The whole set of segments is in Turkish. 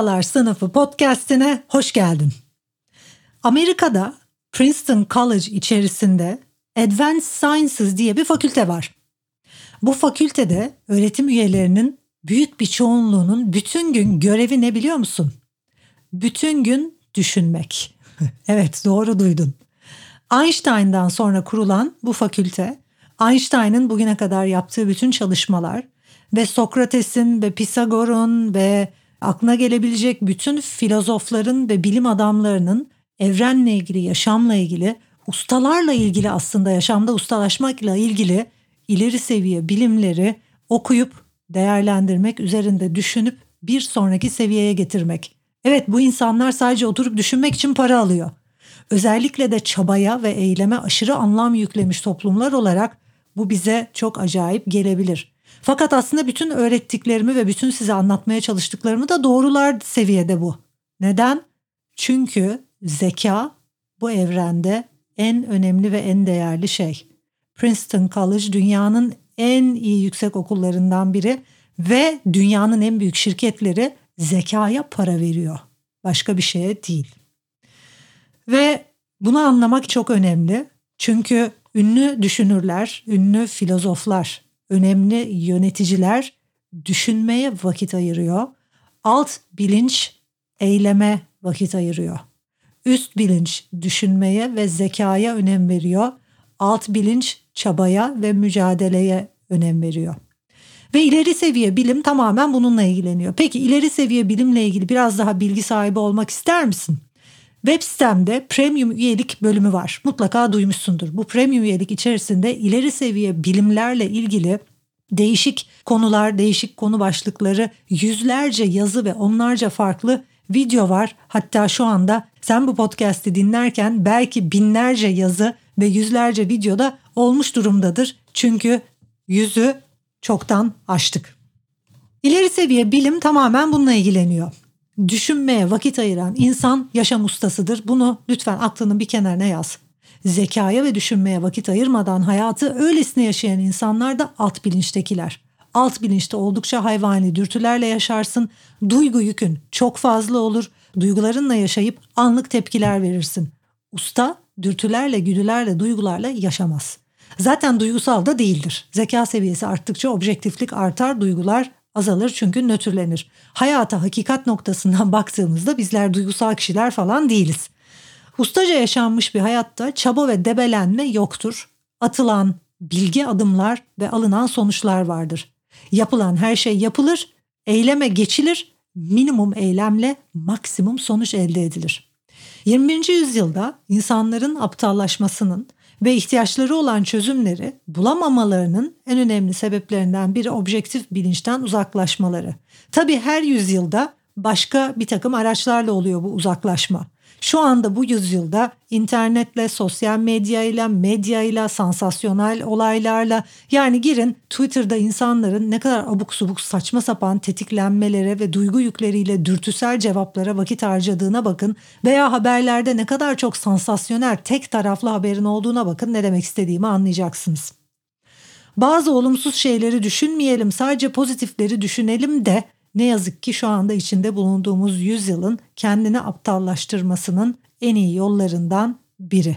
Ustalar Sınıfı podcastine hoş geldin. Amerika'da Princeton College içerisinde Advanced Sciences diye bir fakülte var. Bu fakültede öğretim üyelerinin büyük bir çoğunluğunun bütün gün görevi ne biliyor musun? Bütün gün düşünmek. evet doğru duydun. Einstein'dan sonra kurulan bu fakülte, Einstein'ın bugüne kadar yaptığı bütün çalışmalar ve Sokrates'in ve Pisagor'un ve aklına gelebilecek bütün filozofların ve bilim adamlarının evrenle ilgili, yaşamla ilgili, ustalarla ilgili aslında yaşamda ustalaşmakla ilgili ileri seviye bilimleri okuyup değerlendirmek, üzerinde düşünüp bir sonraki seviyeye getirmek. Evet bu insanlar sadece oturup düşünmek için para alıyor. Özellikle de çabaya ve eyleme aşırı anlam yüklemiş toplumlar olarak bu bize çok acayip gelebilir. Fakat aslında bütün öğrettiklerimi ve bütün size anlatmaya çalıştıklarımı da doğrular seviyede bu. Neden? Çünkü zeka bu evrende en önemli ve en değerli şey. Princeton College dünyanın en iyi yüksek okullarından biri ve dünyanın en büyük şirketleri zekaya para veriyor. Başka bir şeye değil. Ve bunu anlamak çok önemli. Çünkü ünlü düşünürler, ünlü filozoflar, önemli yöneticiler düşünmeye vakit ayırıyor. Alt bilinç eyleme vakit ayırıyor. Üst bilinç düşünmeye ve zekaya önem veriyor. Alt bilinç çabaya ve mücadeleye önem veriyor. Ve ileri seviye bilim tamamen bununla ilgileniyor. Peki ileri seviye bilimle ilgili biraz daha bilgi sahibi olmak ister misin? Web sitemde premium üyelik bölümü var. Mutlaka duymuşsundur. Bu premium üyelik içerisinde ileri seviye bilimlerle ilgili değişik konular, değişik konu başlıkları, yüzlerce yazı ve onlarca farklı video var. Hatta şu anda sen bu podcast'i dinlerken belki binlerce yazı ve yüzlerce videoda olmuş durumdadır. Çünkü yüzü çoktan aştık. İleri seviye bilim tamamen bununla ilgileniyor. Düşünmeye vakit ayıran insan yaşam ustasıdır. Bunu lütfen aklının bir kenarına yaz. Zekaya ve düşünmeye vakit ayırmadan hayatı öylesine yaşayan insanlar da alt bilinçtekiler. Alt bilinçte oldukça hayvani dürtülerle yaşarsın. Duygu yükün çok fazla olur. Duygularınla yaşayıp anlık tepkiler verirsin. Usta dürtülerle, güdülerle, duygularla yaşamaz. Zaten duygusal da değildir. Zeka seviyesi arttıkça objektiflik artar, duygular azalır çünkü nötrlenir. Hayata hakikat noktasından baktığımızda bizler duygusal kişiler falan değiliz. Ustaca yaşanmış bir hayatta çaba ve debelenme yoktur. Atılan bilgi adımlar ve alınan sonuçlar vardır. Yapılan her şey yapılır, eyleme geçilir, minimum eylemle maksimum sonuç elde edilir. 21. yüzyılda insanların aptallaşmasının ve ihtiyaçları olan çözümleri bulamamalarının en önemli sebeplerinden biri objektif bilinçten uzaklaşmaları. Tabii her yüzyılda başka bir takım araçlarla oluyor bu uzaklaşma. Şu anda bu yüzyılda internetle, sosyal medyayla, medyayla, sansasyonel olaylarla yani girin Twitter'da insanların ne kadar abuk subuk saçma sapan tetiklenmelere ve duygu yükleriyle dürtüsel cevaplara vakit harcadığına bakın veya haberlerde ne kadar çok sansasyonel tek taraflı haberin olduğuna bakın ne demek istediğimi anlayacaksınız. Bazı olumsuz şeyleri düşünmeyelim sadece pozitifleri düşünelim de ne yazık ki şu anda içinde bulunduğumuz yüzyılın kendini aptallaştırmasının en iyi yollarından biri.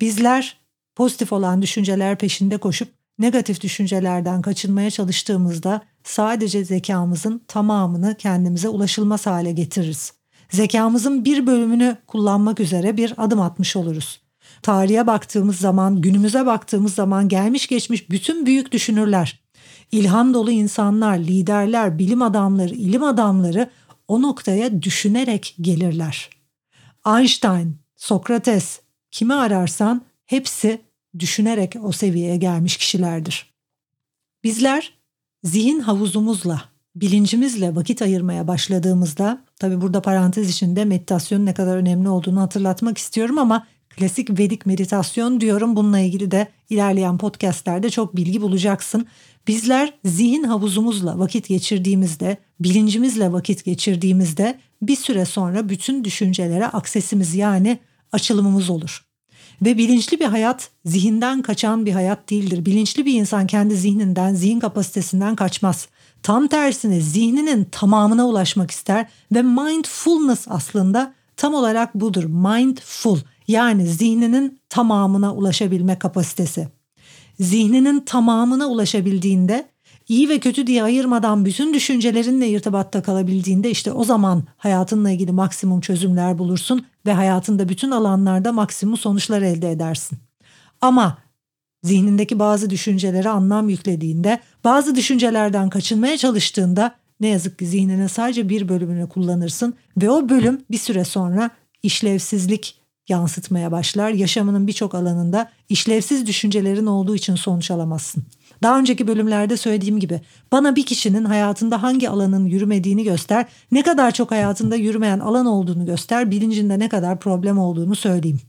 Bizler pozitif olan düşünceler peşinde koşup negatif düşüncelerden kaçınmaya çalıştığımızda sadece zekamızın tamamını kendimize ulaşılmaz hale getiririz. Zekamızın bir bölümünü kullanmak üzere bir adım atmış oluruz. Tarihe baktığımız zaman, günümüze baktığımız zaman gelmiş geçmiş bütün büyük düşünürler İlham dolu insanlar, liderler, bilim adamları, ilim adamları o noktaya düşünerek gelirler. Einstein, Sokrates, kimi ararsan hepsi düşünerek o seviyeye gelmiş kişilerdir. Bizler zihin havuzumuzla, bilincimizle vakit ayırmaya başladığımızda, tabi burada parantez içinde meditasyonun ne kadar önemli olduğunu hatırlatmak istiyorum ama klasik Vedik meditasyon diyorum. Bununla ilgili de ilerleyen podcastlerde çok bilgi bulacaksın. Bizler zihin havuzumuzla vakit geçirdiğimizde, bilincimizle vakit geçirdiğimizde bir süre sonra bütün düşüncelere aksesimiz yani açılımımız olur. Ve bilinçli bir hayat zihinden kaçan bir hayat değildir. Bilinçli bir insan kendi zihninden, zihin kapasitesinden kaçmaz. Tam tersine zihninin tamamına ulaşmak ister ve mindfulness aslında tam olarak budur. Mindful yani zihninin tamamına ulaşabilme kapasitesi. Zihninin tamamına ulaşabildiğinde iyi ve kötü diye ayırmadan bütün düşüncelerinle irtibatta kalabildiğinde işte o zaman hayatınla ilgili maksimum çözümler bulursun ve hayatında bütün alanlarda maksimum sonuçlar elde edersin. Ama zihnindeki bazı düşüncelere anlam yüklediğinde, bazı düşüncelerden kaçınmaya çalıştığında ne yazık ki zihninin sadece bir bölümünü kullanırsın ve o bölüm bir süre sonra işlevsizlik yansıtmaya başlar. Yaşamının birçok alanında işlevsiz düşüncelerin olduğu için sonuç alamazsın. Daha önceki bölümlerde söylediğim gibi bana bir kişinin hayatında hangi alanın yürümediğini göster, ne kadar çok hayatında yürümeyen alan olduğunu göster, bilincinde ne kadar problem olduğunu söyleyeyim.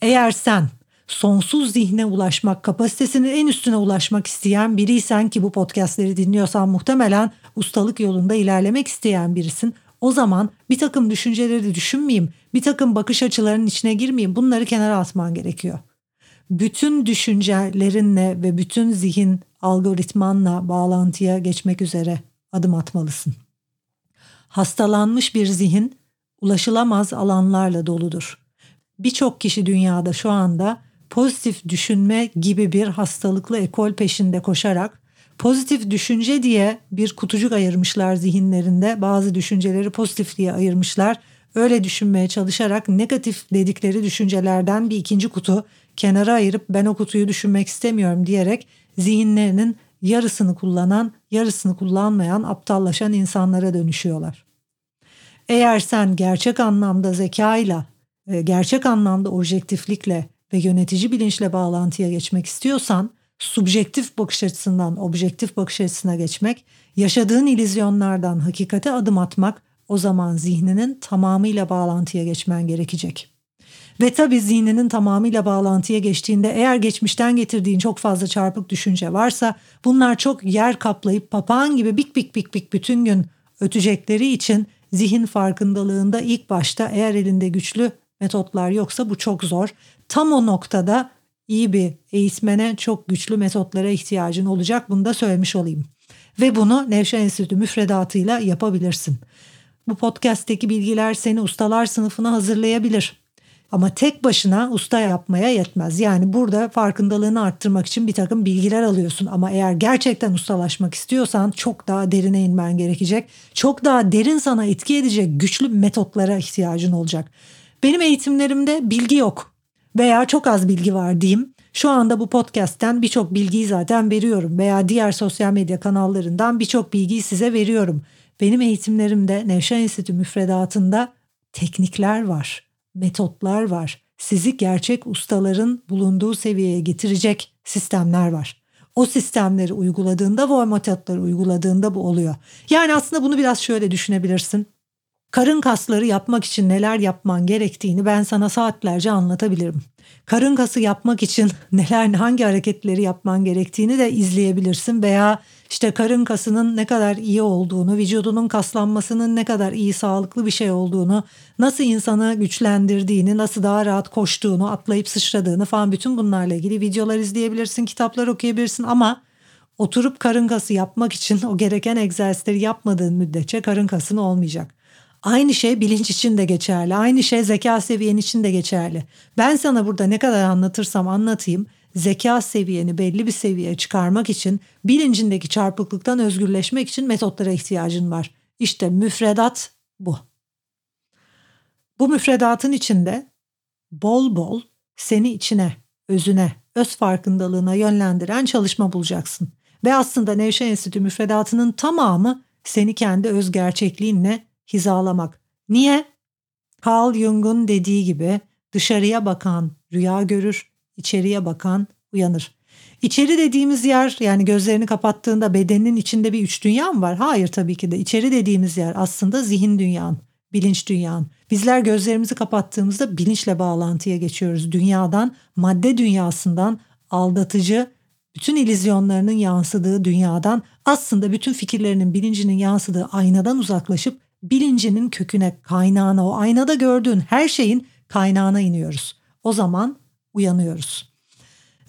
Eğer sen sonsuz zihne ulaşmak, kapasitesinin en üstüne ulaşmak isteyen biriysen ki bu podcastleri dinliyorsan muhtemelen ustalık yolunda ilerlemek isteyen birisin. O zaman bir takım düşünceleri düşünmeyeyim, bir takım bakış açılarının içine girmeyeyim bunları kenara atman gerekiyor. Bütün düşüncelerinle ve bütün zihin algoritmanla bağlantıya geçmek üzere adım atmalısın. Hastalanmış bir zihin ulaşılamaz alanlarla doludur. Birçok kişi dünyada şu anda pozitif düşünme gibi bir hastalıklı ekol peşinde koşarak pozitif düşünce diye bir kutucuk ayırmışlar zihinlerinde. Bazı düşünceleri pozitif diye ayırmışlar. Öyle düşünmeye çalışarak negatif dedikleri düşüncelerden bir ikinci kutu kenara ayırıp ben o kutuyu düşünmek istemiyorum diyerek zihinlerinin yarısını kullanan, yarısını kullanmayan, aptallaşan insanlara dönüşüyorlar. Eğer sen gerçek anlamda zekayla, e, gerçek anlamda objektiflikle ve yönetici bilinçle bağlantıya geçmek istiyorsan subjektif bakış açısından objektif bakış açısına geçmek, yaşadığın ilizyonlardan hakikate adım atmak o zaman zihninin tamamıyla bağlantıya geçmen gerekecek. Ve tabii zihninin tamamıyla bağlantıya geçtiğinde eğer geçmişten getirdiğin çok fazla çarpık düşünce varsa bunlar çok yer kaplayıp papağan gibi bik bik bik bik bütün gün ötecekleri için zihin farkındalığında ilk başta eğer elinde güçlü metotlar yoksa bu çok zor. Tam o noktada iyi bir eğitmene çok güçlü metotlara ihtiyacın olacak. Bunu da söylemiş olayım. Ve bunu Nevşehir Enstitü müfredatıyla yapabilirsin. Bu podcast'teki bilgiler seni ustalar sınıfına hazırlayabilir. Ama tek başına usta yapmaya yetmez. Yani burada farkındalığını arttırmak için bir takım bilgiler alıyorsun. Ama eğer gerçekten ustalaşmak istiyorsan çok daha derine inmen gerekecek. Çok daha derin sana etki edecek güçlü metotlara ihtiyacın olacak. Benim eğitimlerimde bilgi yok veya çok az bilgi var diyeyim. Şu anda bu podcast'ten birçok bilgiyi zaten veriyorum veya diğer sosyal medya kanallarından birçok bilgiyi size veriyorum. Benim eğitimlerimde Nevşehir Enstitü müfredatında teknikler var, metotlar var. Sizi gerçek ustaların bulunduğu seviyeye getirecek sistemler var. O sistemleri uyguladığında o metotları uyguladığında bu oluyor. Yani aslında bunu biraz şöyle düşünebilirsin. Karın kasları yapmak için neler yapman gerektiğini ben sana saatlerce anlatabilirim. Karın kası yapmak için neler hangi hareketleri yapman gerektiğini de izleyebilirsin veya işte karın kasının ne kadar iyi olduğunu, vücudunun kaslanmasının ne kadar iyi sağlıklı bir şey olduğunu, nasıl insanı güçlendirdiğini, nasıl daha rahat koştuğunu, atlayıp sıçradığını falan bütün bunlarla ilgili videolar izleyebilirsin, kitaplar okuyabilirsin ama oturup karın kası yapmak için o gereken egzersizleri yapmadığın müddetçe karın kasın olmayacak. Aynı şey bilinç için de geçerli. Aynı şey zeka seviyen için de geçerli. Ben sana burada ne kadar anlatırsam anlatayım zeka seviyeni belli bir seviyeye çıkarmak için bilincindeki çarpıklıktan özgürleşmek için metotlara ihtiyacın var. İşte müfredat bu. Bu müfredatın içinde bol bol seni içine, özüne, öz farkındalığına yönlendiren çalışma bulacaksın. Ve aslında Nevşehir Enstitü müfredatının tamamı seni kendi öz gerçekliğinle hizalamak. Niye? Carl Jung'un dediği gibi dışarıya bakan rüya görür, içeriye bakan uyanır. İçeri dediğimiz yer yani gözlerini kapattığında bedenin içinde bir üç dünya mı var? Hayır tabii ki de. İçeri dediğimiz yer aslında zihin dünyan, bilinç dünyan. Bizler gözlerimizi kapattığımızda bilinçle bağlantıya geçiyoruz. Dünyadan, madde dünyasından aldatıcı, bütün ilizyonlarının yansıdığı dünyadan aslında bütün fikirlerinin bilincinin yansıdığı aynadan uzaklaşıp bilincinin köküne, kaynağına, o aynada gördüğün her şeyin kaynağına iniyoruz. O zaman uyanıyoruz.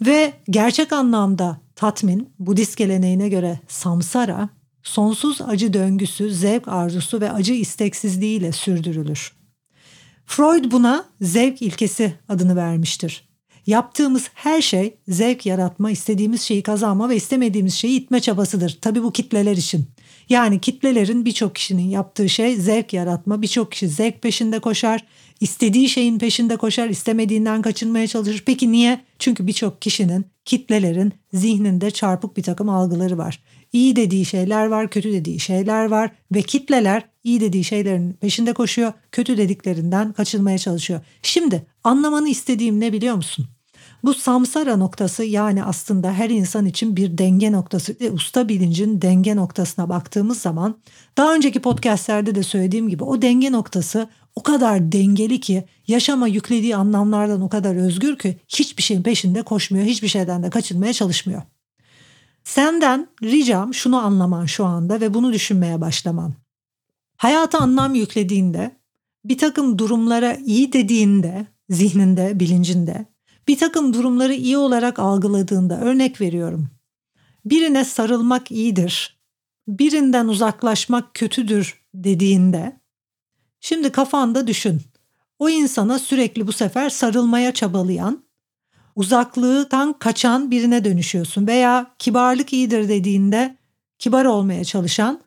Ve gerçek anlamda tatmin, Budist geleneğine göre samsara, sonsuz acı döngüsü, zevk arzusu ve acı isteksizliği ile sürdürülür. Freud buna zevk ilkesi adını vermiştir. Yaptığımız her şey zevk yaratma, istediğimiz şeyi kazanma ve istemediğimiz şeyi itme çabasıdır. Tabi bu kitleler için. Yani kitlelerin birçok kişinin yaptığı şey zevk yaratma. Birçok kişi zevk peşinde koşar, istediği şeyin peşinde koşar, istemediğinden kaçınmaya çalışır. Peki niye? Çünkü birçok kişinin, kitlelerin zihninde çarpık bir takım algıları var. İyi dediği şeyler var, kötü dediği şeyler var ve kitleler iyi dediği şeylerin peşinde koşuyor, kötü dediklerinden kaçınmaya çalışıyor. Şimdi anlamanı istediğim ne biliyor musun? Bu samsara noktası yani aslında her insan için bir denge noktası. Usta bilincin denge noktasına baktığımız zaman daha önceki podcastlerde de söylediğim gibi o denge noktası o kadar dengeli ki yaşama yüklediği anlamlardan o kadar özgür ki hiçbir şeyin peşinde koşmuyor, hiçbir şeyden de kaçınmaya çalışmıyor. Senden ricam şunu anlaman şu anda ve bunu düşünmeye başlaman. Hayata anlam yüklediğinde, bir takım durumlara iyi dediğinde, zihninde, bilincinde, bir takım durumları iyi olarak algıladığında örnek veriyorum. Birine sarılmak iyidir, birinden uzaklaşmak kötüdür dediğinde, şimdi kafanda düşün. O insana sürekli bu sefer sarılmaya çabalayan, uzaklıktan kaçan birine dönüşüyorsun veya kibarlık iyidir dediğinde kibar olmaya çalışan,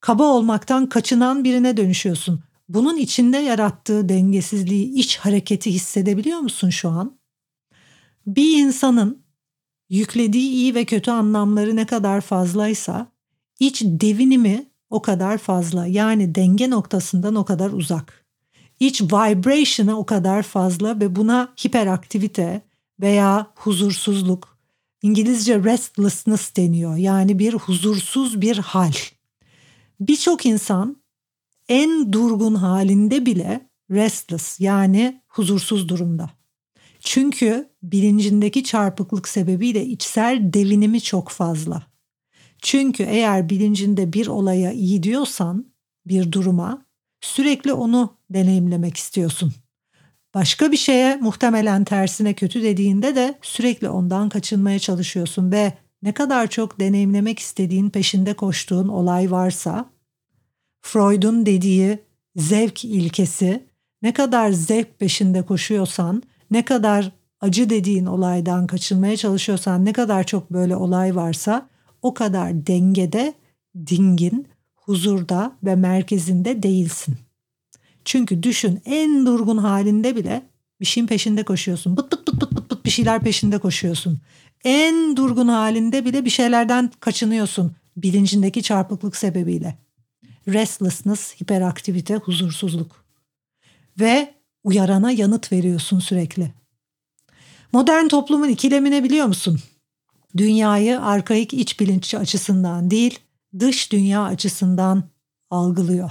kaba olmaktan kaçınan birine dönüşüyorsun. Bunun içinde yarattığı dengesizliği, iç hareketi hissedebiliyor musun şu an? Bir insanın yüklediği iyi ve kötü anlamları ne kadar fazlaysa iç devinimi o kadar fazla. Yani denge noktasından o kadar uzak. İç vibration'ı o kadar fazla ve buna hiperaktivite veya huzursuzluk, İngilizce restlessness deniyor. Yani bir huzursuz bir hal. Birçok insan en durgun halinde bile restless yani huzursuz durumda. Çünkü bilincindeki çarpıklık sebebiyle içsel devinimi çok fazla. Çünkü eğer bilincinde bir olaya iyi diyorsan, bir duruma sürekli onu deneyimlemek istiyorsun. Başka bir şeye muhtemelen tersine kötü dediğinde de sürekli ondan kaçınmaya çalışıyorsun ve ne kadar çok deneyimlemek istediğin peşinde koştuğun olay varsa Freud'un dediği zevk ilkesi ne kadar zevk peşinde koşuyorsan ne kadar acı dediğin olaydan kaçınmaya çalışıyorsan ne kadar çok böyle olay varsa o kadar dengede, dingin, huzurda ve merkezinde değilsin. Çünkü düşün en durgun halinde bile bir şeyin peşinde koşuyorsun. Bıt bıt bıt bıt bıt bıt bir şeyler peşinde koşuyorsun. En durgun halinde bile bir şeylerden kaçınıyorsun bilincindeki çarpıklık sebebiyle. Restlessness, hiperaktivite, huzursuzluk. Ve uyarana yanıt veriyorsun sürekli. Modern toplumun ikilemine biliyor musun? Dünyayı arkaik iç bilinççi açısından değil, dış dünya açısından algılıyor.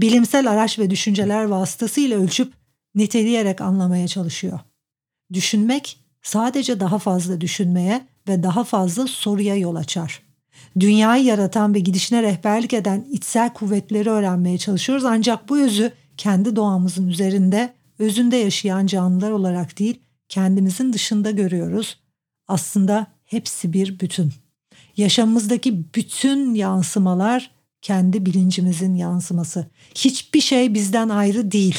Bilimsel araç ve düşünceler vasıtasıyla ölçüp niteleyerek anlamaya çalışıyor. Düşünmek sadece daha fazla düşünmeye ve daha fazla soruya yol açar. Dünyayı yaratan ve gidişine rehberlik eden içsel kuvvetleri öğrenmeye çalışıyoruz ancak bu özü kendi doğamızın üzerinde özünde yaşayan canlılar olarak değil, kendimizin dışında görüyoruz. Aslında hepsi bir bütün. Yaşamımızdaki bütün yansımalar kendi bilincimizin yansıması. Hiçbir şey bizden ayrı değil.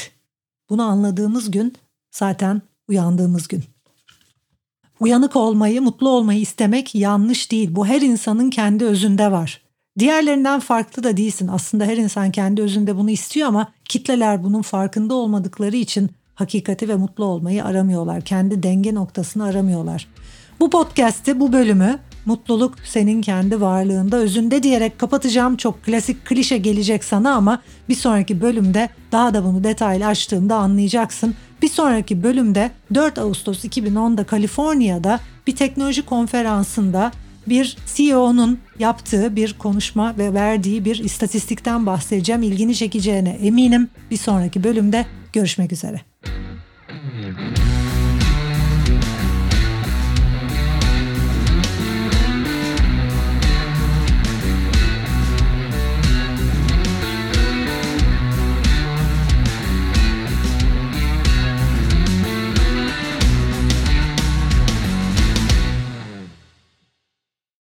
Bunu anladığımız gün zaten uyandığımız gün. Uyanık olmayı, mutlu olmayı istemek yanlış değil. Bu her insanın kendi özünde var. Diğerlerinden farklı da değilsin. Aslında her insan kendi özünde bunu istiyor ama kitleler bunun farkında olmadıkları için hakikati ve mutlu olmayı aramıyorlar. Kendi denge noktasını aramıyorlar. Bu podcast'te bu bölümü mutluluk senin kendi varlığında özünde diyerek kapatacağım. Çok klasik klişe gelecek sana ama bir sonraki bölümde daha da bunu detaylı açtığımda anlayacaksın. Bir sonraki bölümde 4 Ağustos 2010'da Kaliforniya'da bir teknoloji konferansında bir CEO'nun yaptığı bir konuşma ve verdiği bir istatistikten bahsedeceğim. İlgini çekeceğine eminim. Bir sonraki bölümde görüşmek üzere.